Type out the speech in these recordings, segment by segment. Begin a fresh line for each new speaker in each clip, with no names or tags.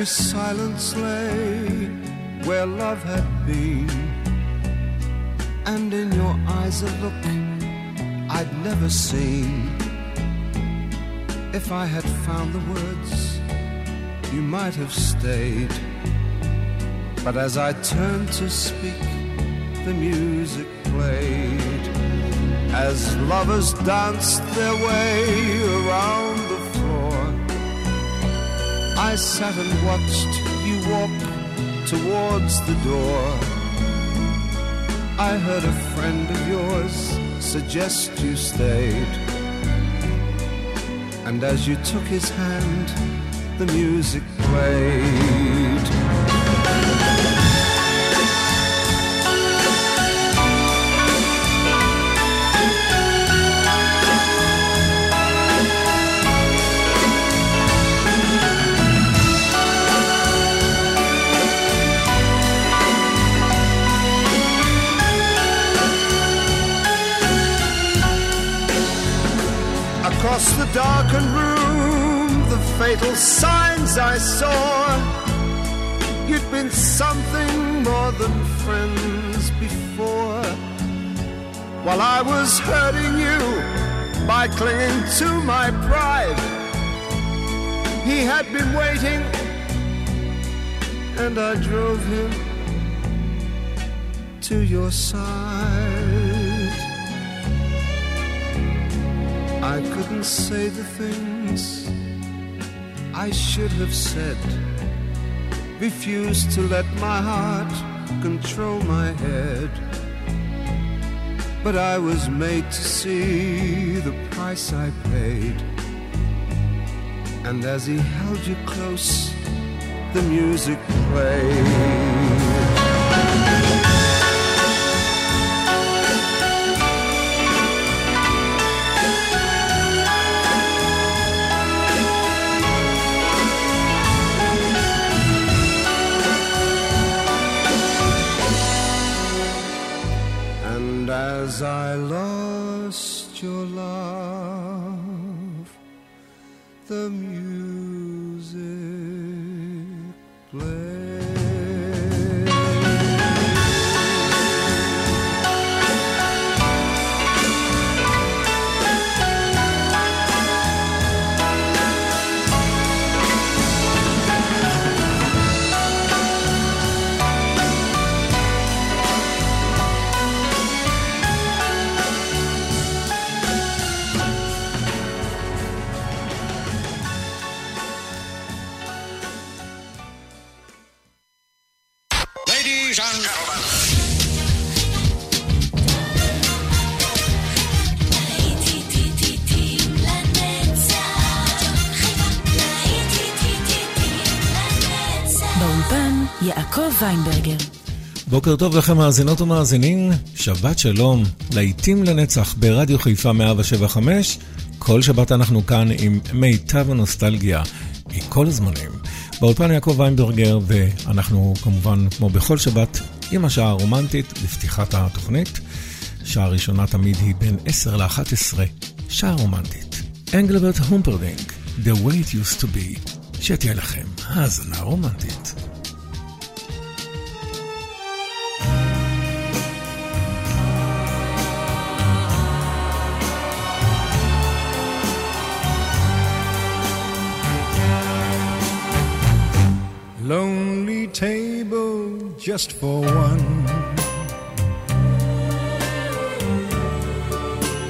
every silence lay where love had been, and in your eyes a look I'd never seen. If I had found the words, you might have stayed. But as I turned to speak, the music played. As lovers danced their way around I sat and watched you walk towards the door. I heard a friend of yours suggest you stayed. And as you took his hand, the music played. Across the darkened room, the fatal signs I saw. You'd been something more than friends before. While I was hurting you by clinging to my pride, he had been waiting, and I drove him to your side. I couldn't say the things I should have said. Refused to let my heart control my head. But I was made to see the price I paid. And as he held you close, the music played. Your love, the music
Ladies and gentlemen.
באולפן יעקב ויינברגר.
בוקר טוב לכם מאזינות ומאזינים, שבת שלום, להיטים לנצח ברדיו חיפה 175. כל שבת אנחנו כאן עם מיטב הנוסטלגיה מכל הזמנים. באולפן יעקב ויינברגר, ואנחנו כמובן, כמו בכל שבת, עם השעה הרומנטית בפתיחת התוכנית. שעה ראשונה תמיד היא בין 10 ל-11, שעה רומנטית. אנגלברט הומפרדינג, The way it used to be. שתהיה לכם האזנה רומנטית.
Lonely table just for one.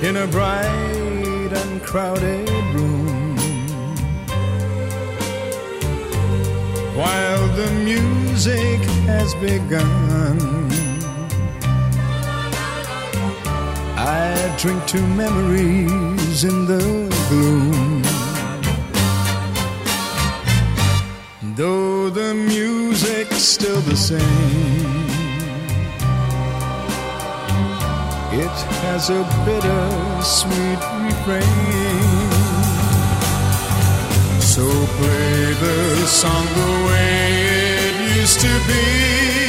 In a bright and crowded room. While the music has begun. I drink to memories in the gloom. Though the music's still the same, it has a bitter sweet refrain. So play the song the way it used to be.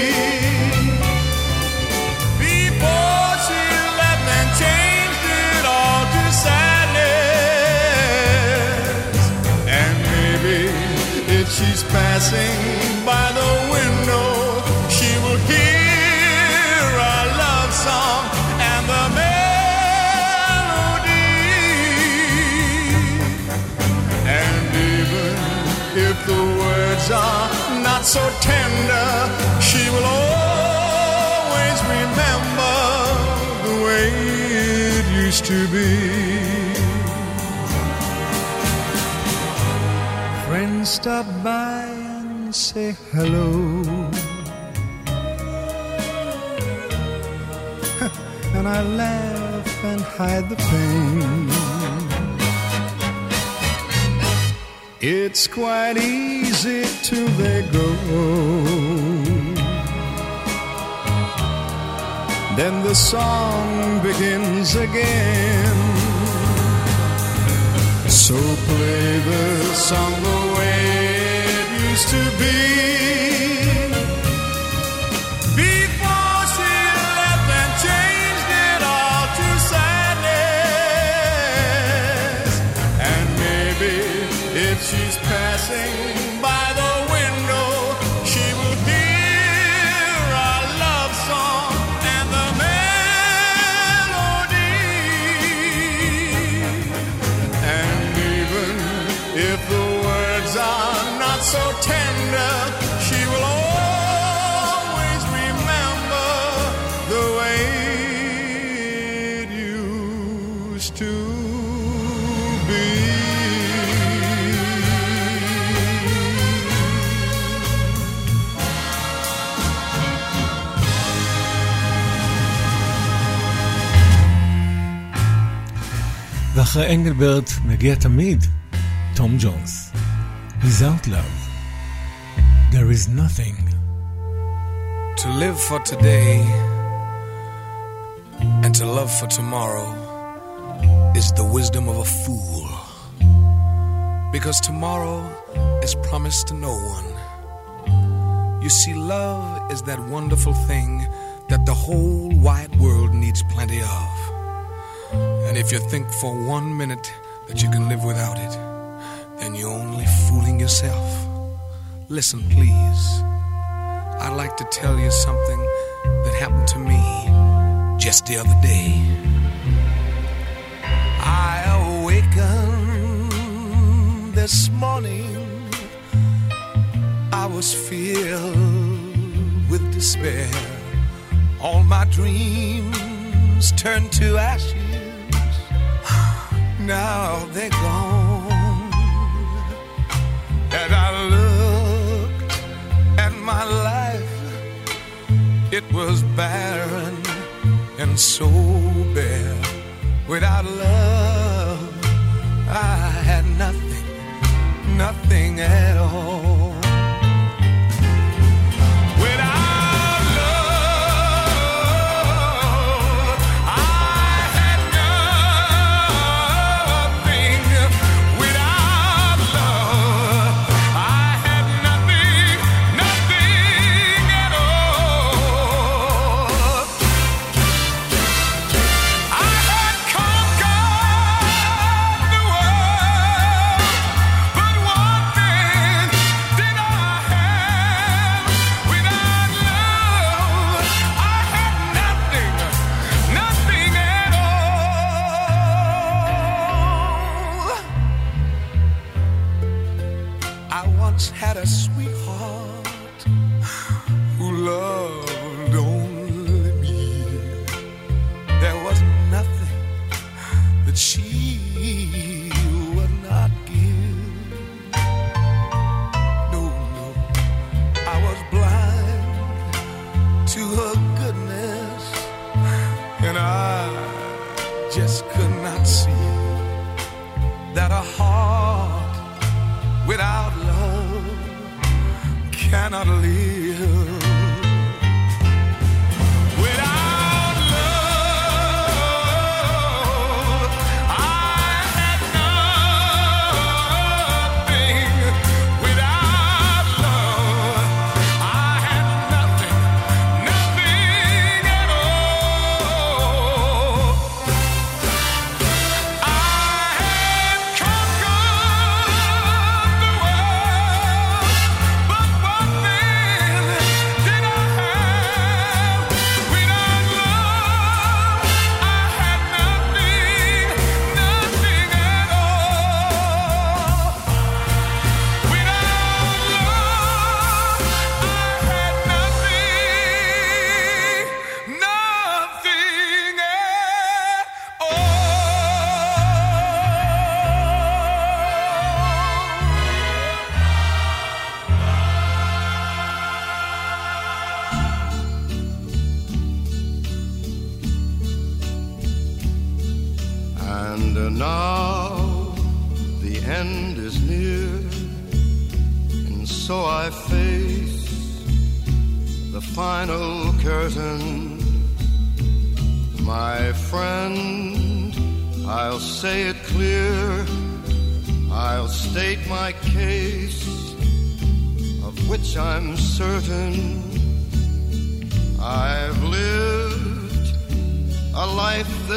passing by the window, she will hear our love song and the melody. And even if the words are not so tender, she will always remember the way it used to be. Friends stop by say hello. and I laugh and hide the pain. It's quite easy till they go. Then the song begins again. So play the song the way it used to be. Before she left and changed it all to sadness. And maybe if she's passing
ואחרי אנגלברט מגיע תמיד תום ג'ונס. Without love, there is nothing.
To live for today and to love for tomorrow is the wisdom of a fool. Because tomorrow is promised to no one. You see, love is that wonderful thing that the whole wide world needs plenty of. And if you think for one minute that you can live without it, then you're only fooling yourself. Listen, please. I'd like to tell you something that happened to me just the other day. I awakened this morning. I was filled with despair. All my dreams turned to ashes. Barren and so bare. Without love, I had nothing, nothing at all. Cannot live.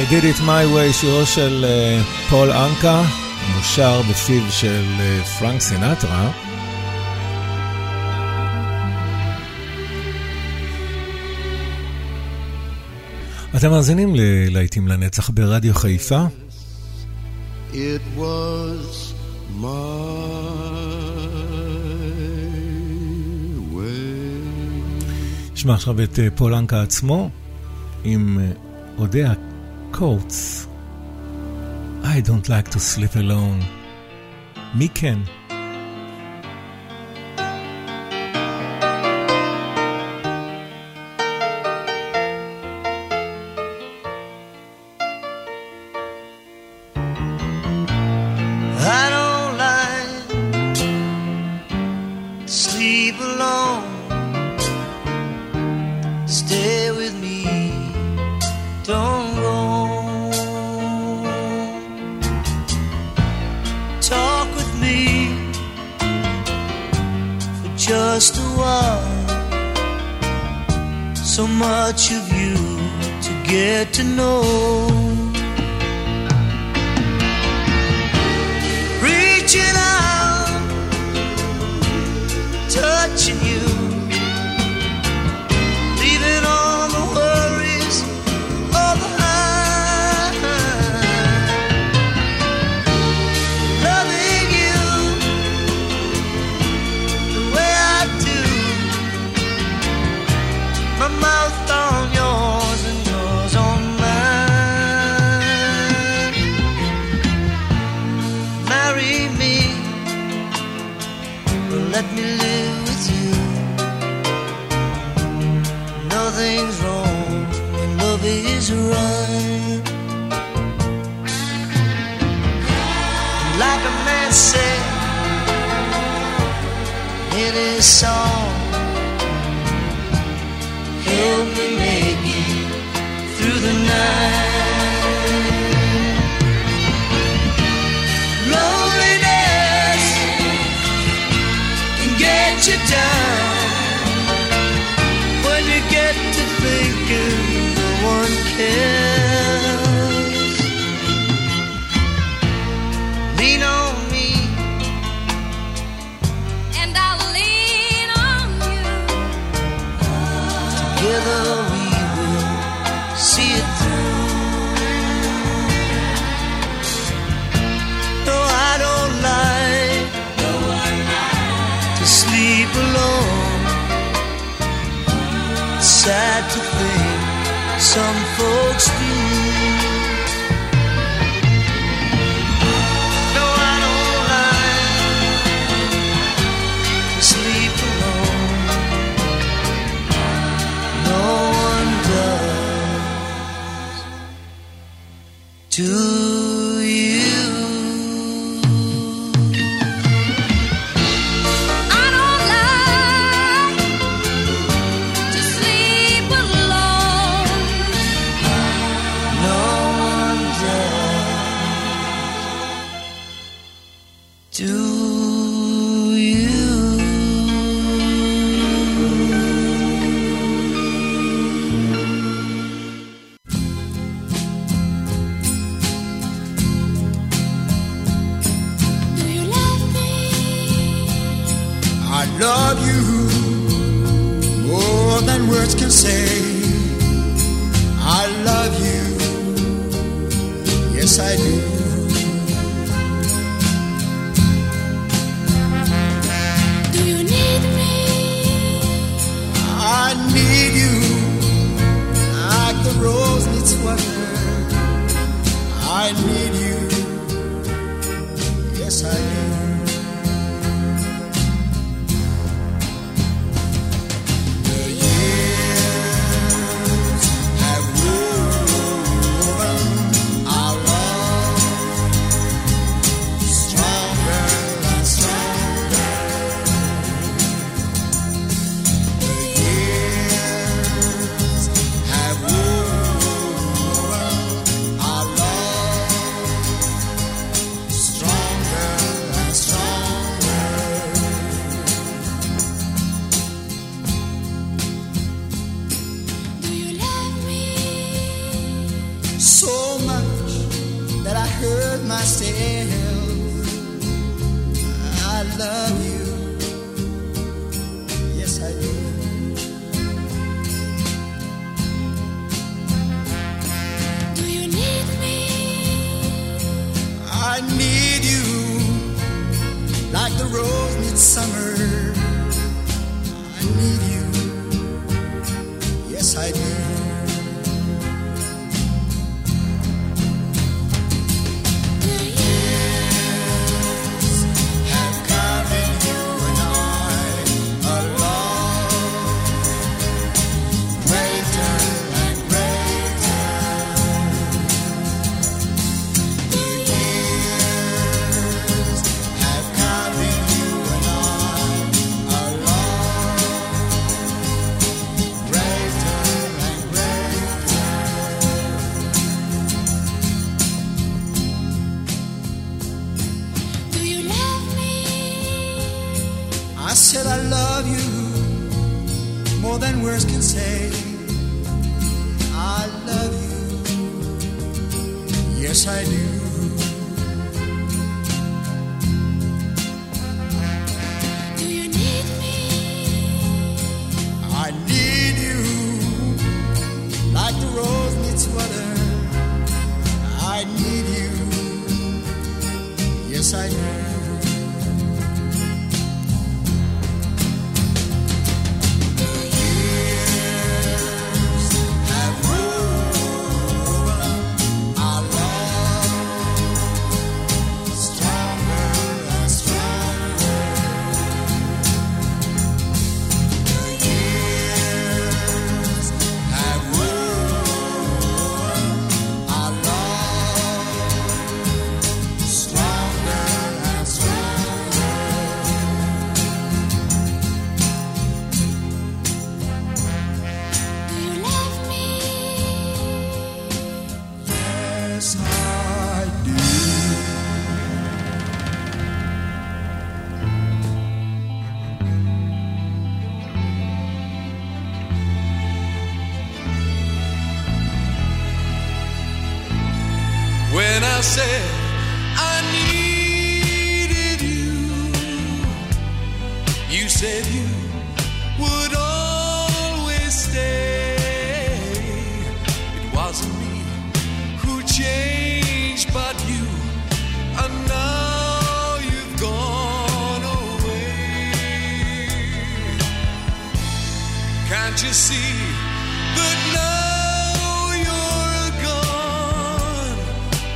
I did it my way,
שירו של אה, פול אנקה, מושר בפיו של אה, פרנק סינטרה. אתם מאזינים ללהיטים לנצח ברדיו חיפה.
It was my way.
נשמע עכשיו את אה, פול אנקה עצמו עם אה, אודיה קורץ. I don't like to sleep alone. מי כן?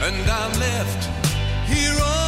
and
I'm left here on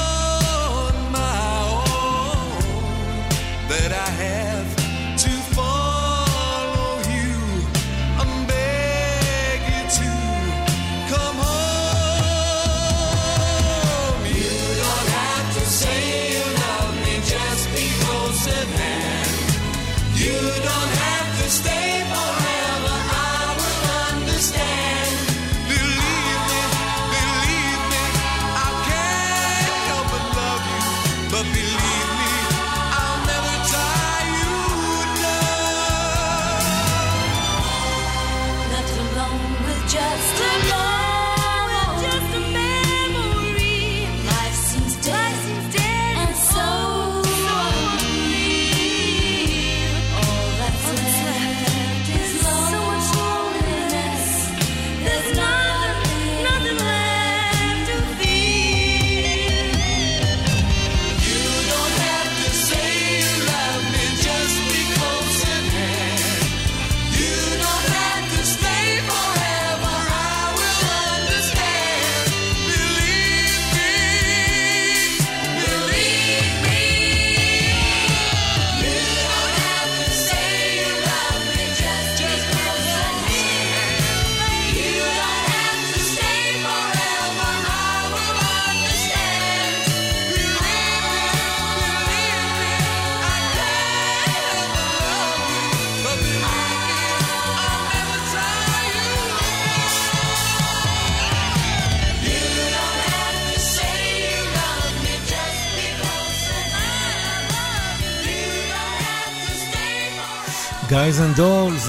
Guys and Dolls,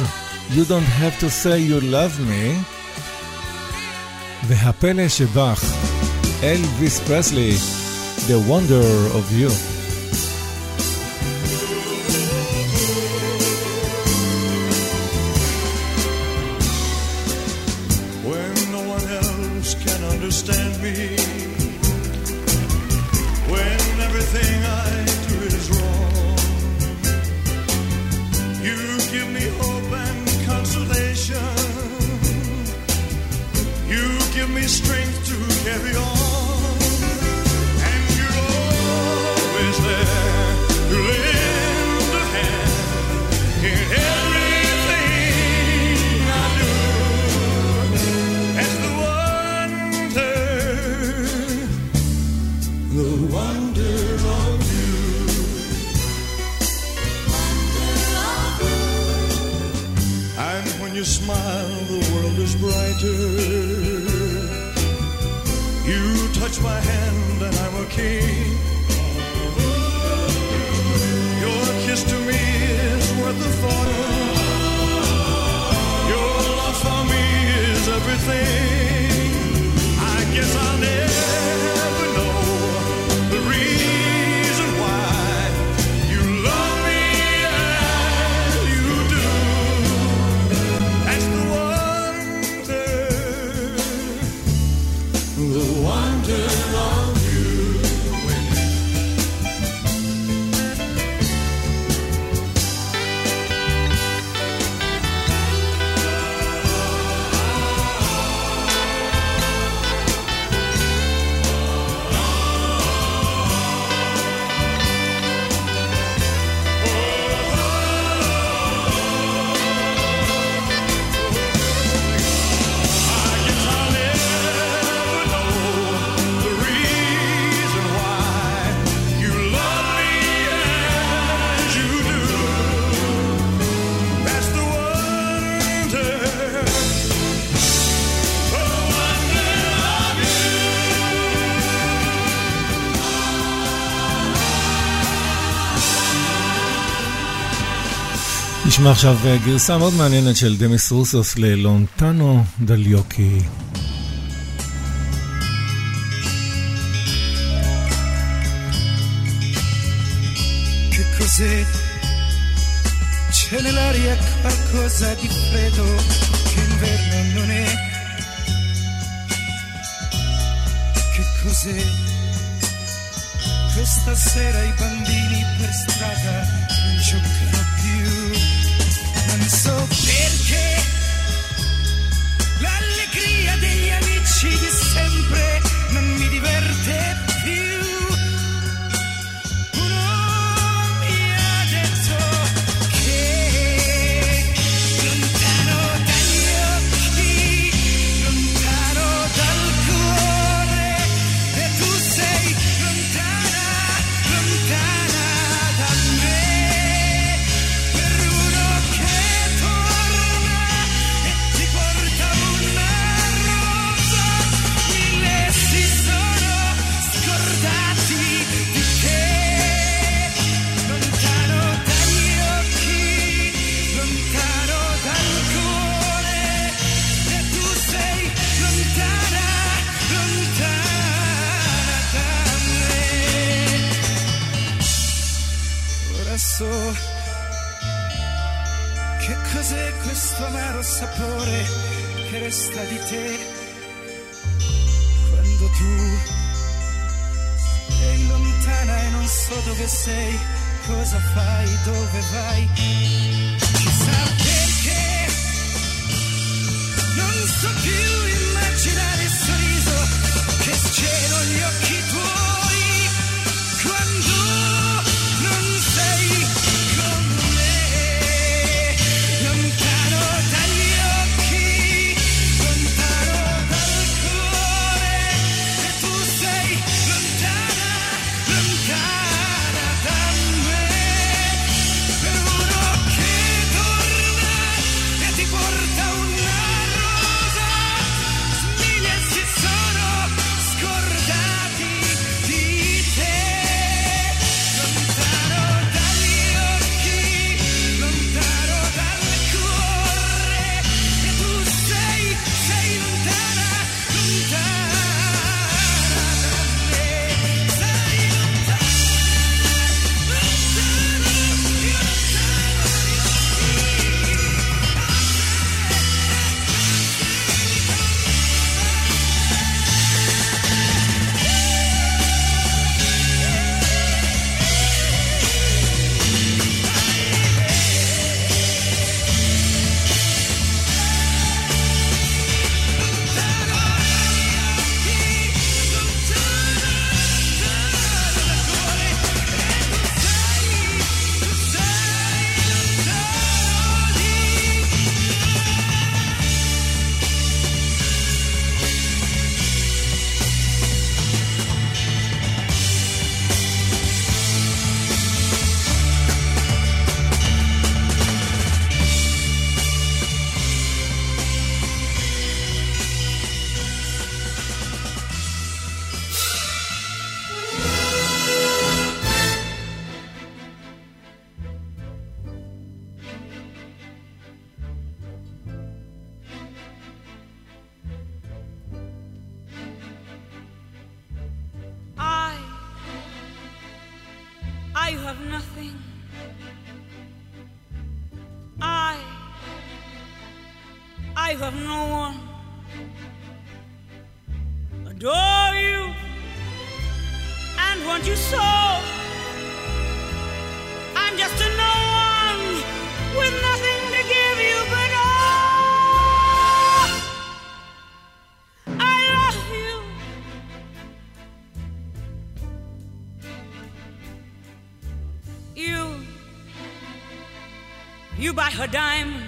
You Don't Have to Say You Love Me, והפלא שבך, אלוויס פרסלי, The Wonder of You.
נשמע עכשיו גרסה מאוד מעניינת של דמיס רוסוס ללונטנו דליוקי.
C'è nell'aria qualcosa di freddo che inverno non è. Che cos'è? Questa sera i bambini per strada non giocano più senso perché l'allegria degli amici di sé sapore che resta di te quando tu sei lontana e non so dove sei, cosa fai, dove vai. Chissà perché non so più
io. by her dime.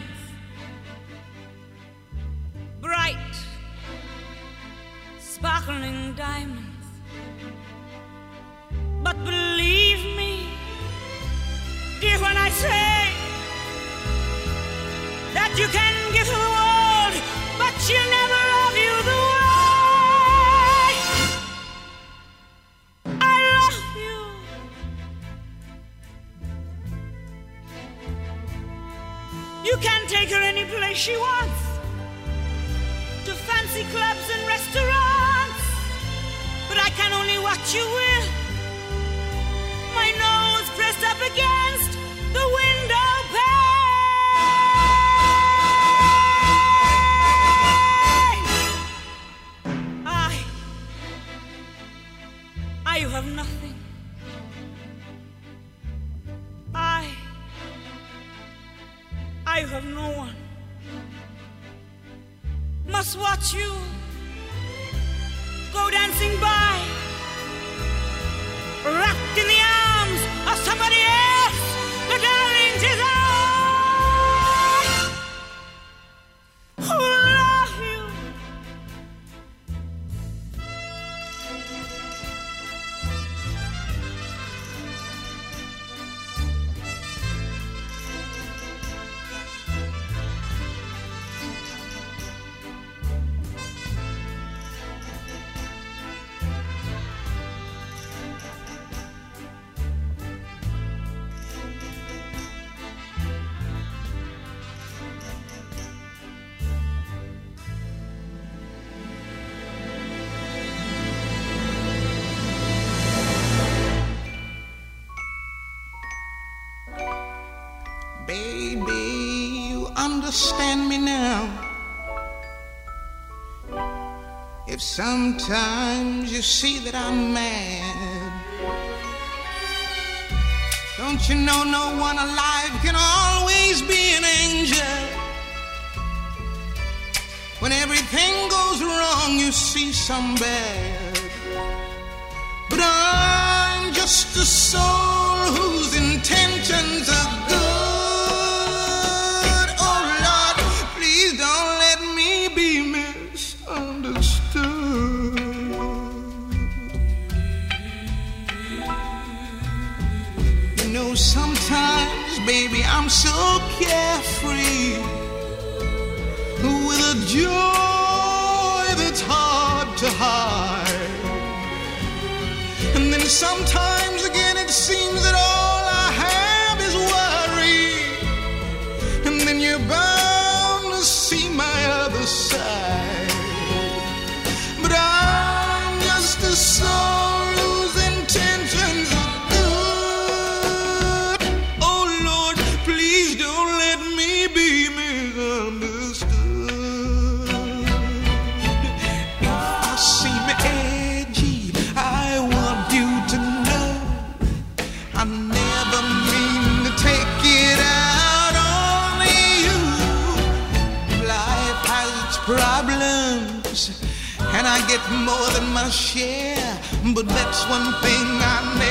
Me
now. If sometimes you see that I'm mad, don't you know no one alive can always be an angel? When everything goes wrong, you see some bad. But I'm just a soul whose intentions are good. I'm so carefree with a joy that's hard to hide. And then sometimes again it seems that all I have is worry. And then you're my share. But that's one thing I never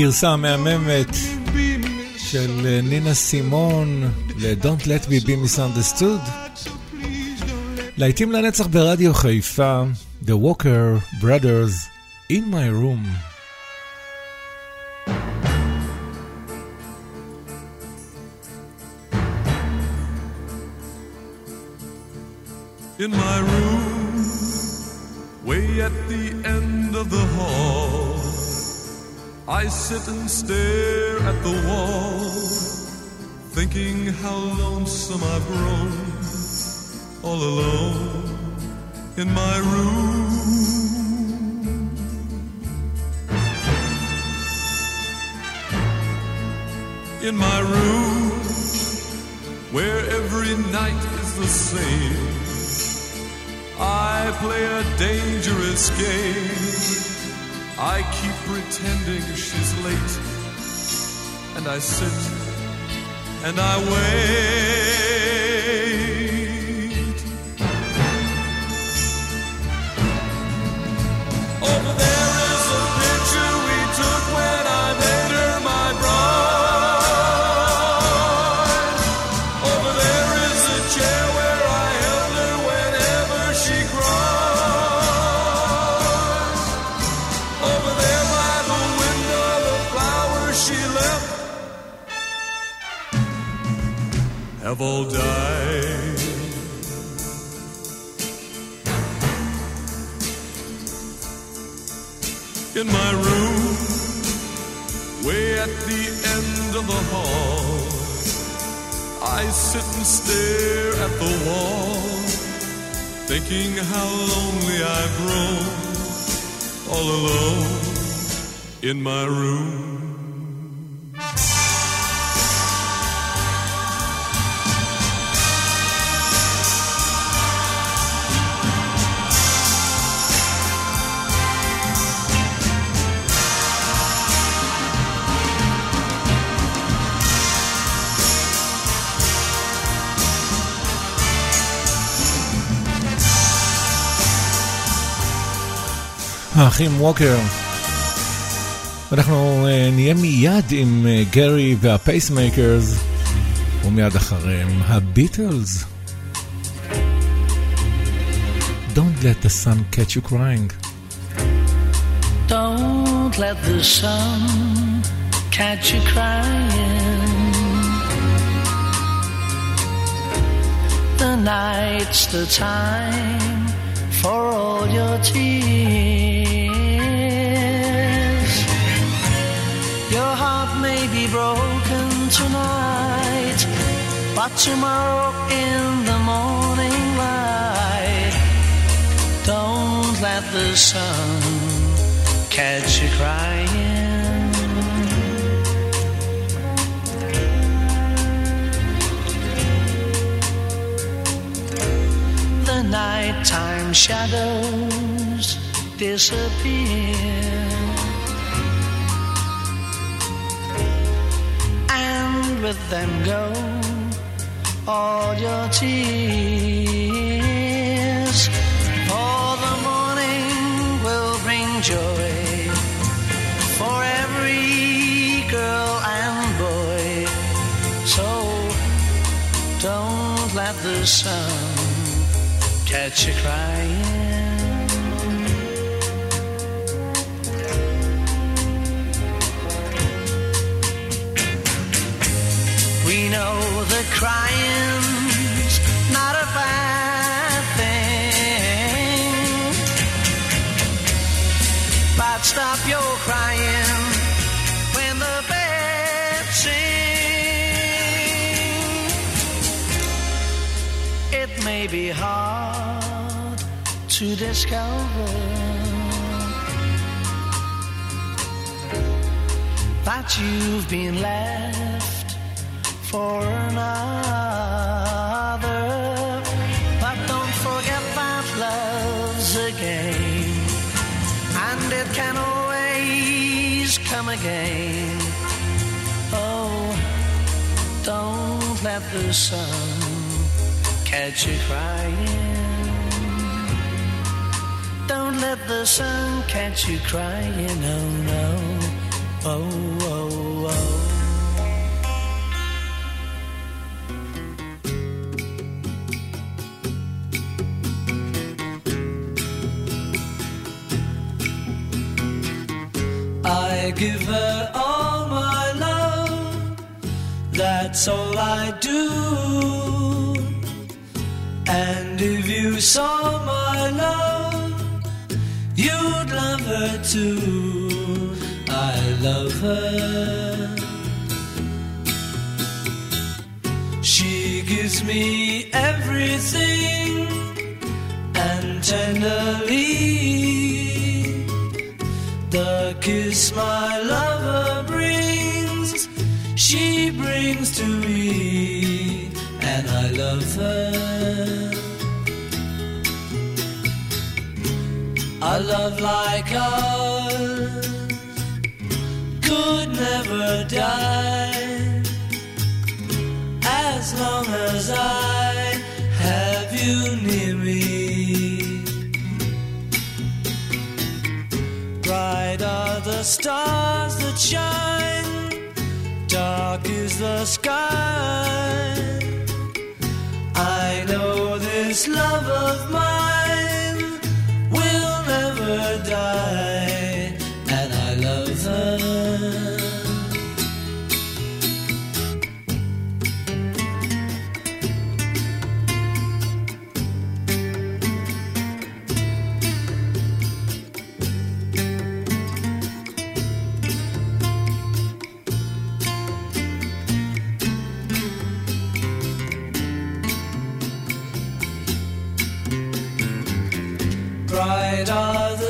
הגרסה המהממת של אה, נינה סימון ל-Don't Let Me Be Misunderstood. להיטים לנצח ברדיו חיפה, The Walker Brothers, In My Room.
in my room, I sit and stare at the wall, thinking how lonesome I've grown, all alone in my room. In my room, where every night is the same. I play a dangerous game. I keep pretending she's late. And I sit and I wait.
All died. In my room, way at the end of the hall, I sit and stare at the wall, thinking how lonely I've grown, all alone in my room.
האחים ווקר. אנחנו uh, נהיה מיד עם uh, גרי והפייסמייקרס, ומיד אחריהם הביטלס. Don't let the sun catch you crying.
Don't let the sun catch you crying. The night's the time for all your tears. Broken tonight, but tomorrow in the morning light, don't let the sun catch you crying. The nighttime shadows disappear. With them go all your tears. For the morning will bring joy for every girl and boy. So don't let the sun catch you crying. Know the crying's not a bad thing. But stop your crying when the birds sing. It may be hard to discover that you've been left for another. But don't forget that love's a game, and it can always come again. Oh, don't let the sun catch you crying. Don't let the sun catch you crying. Oh no. Oh, oh, oh.
I give her all my love, that's all I do. And if you saw my love, you'd love her too. I love her. She gives me everything and tenderly the kiss my lover brings, she brings to me, and I love her. A love like ours could never die as long as I have you near me. Stars that shine, dark is the sky. I know this love of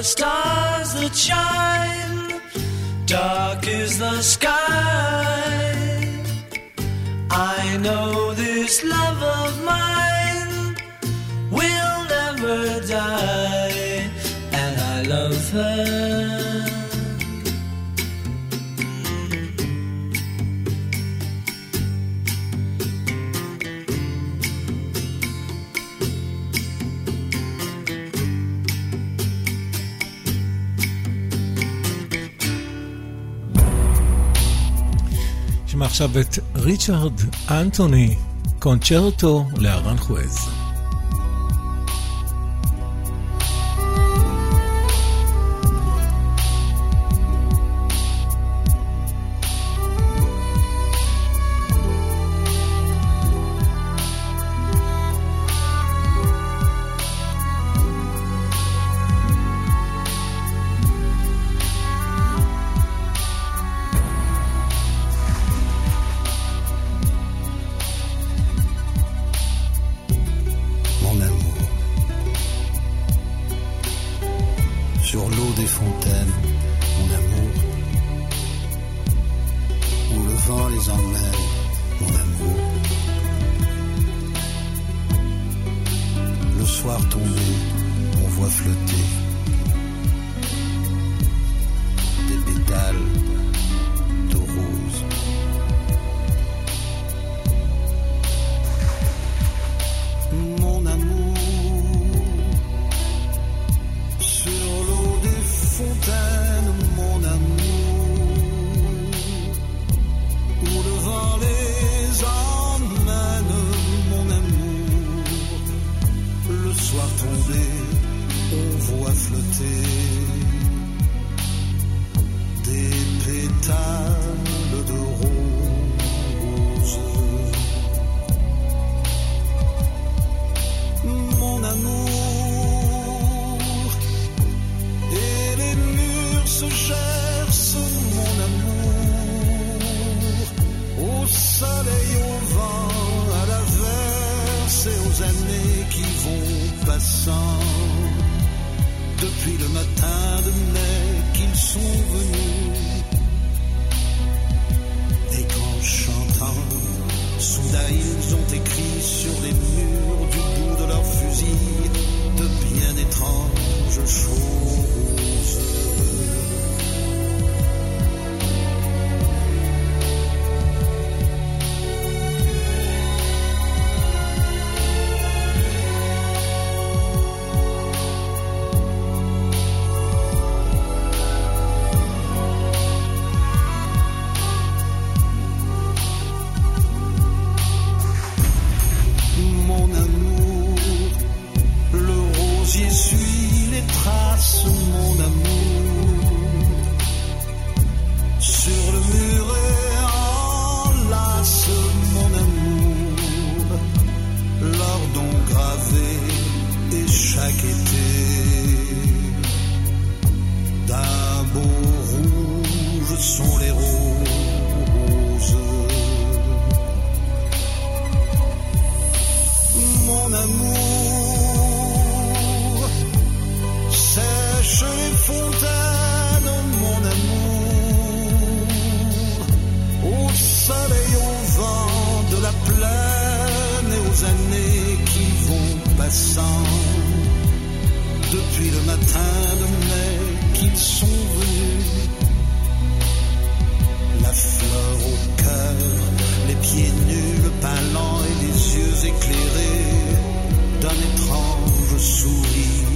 stars that shine, dark is the sky. I know this love of mine will never die, and I love her.
עכשיו את ריצ'רד אנטוני, קונצ'רטו לארנחואז.
Années qui vont passant. Depuis le matin de mai qu'ils sont venus. Et qu'en chantant, soudain ils ont écrit sur les murs du bout de leur fusil de bien étranges choses. Depuis le matin de mai qu'ils sont venus. La fleur au cœur, les pieds nus, le pain lent et les yeux éclairés d'un étrange sourire.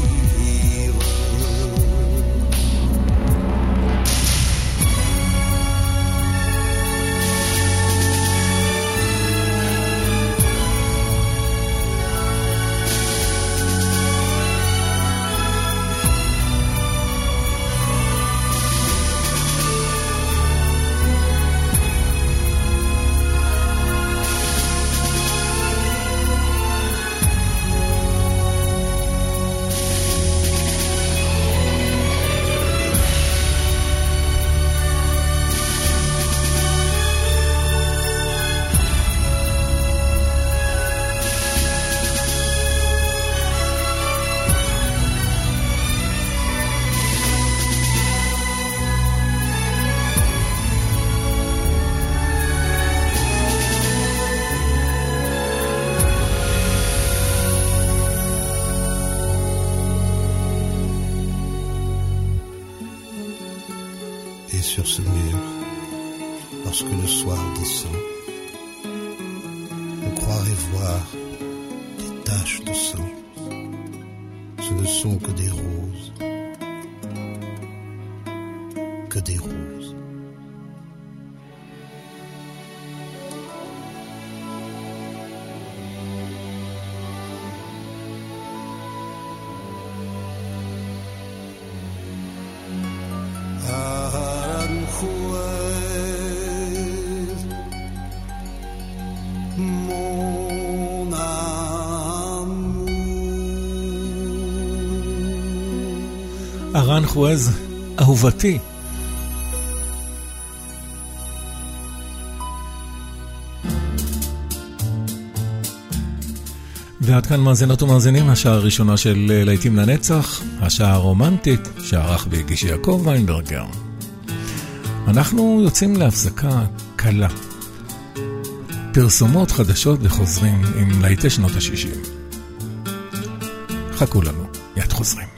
ארן חואז, אהובתי. ועד כאן מאזינות ומאזינים, השעה הראשונה של אה, להיטים לנצח, השעה הרומנטית, שערך והגיש יעקב ויינברגר. אנחנו יוצאים להפסקה קלה. פרסומות חדשות וחוזרים עם להיטי שנות ה-60. חכו לנו, מיד חוזרים.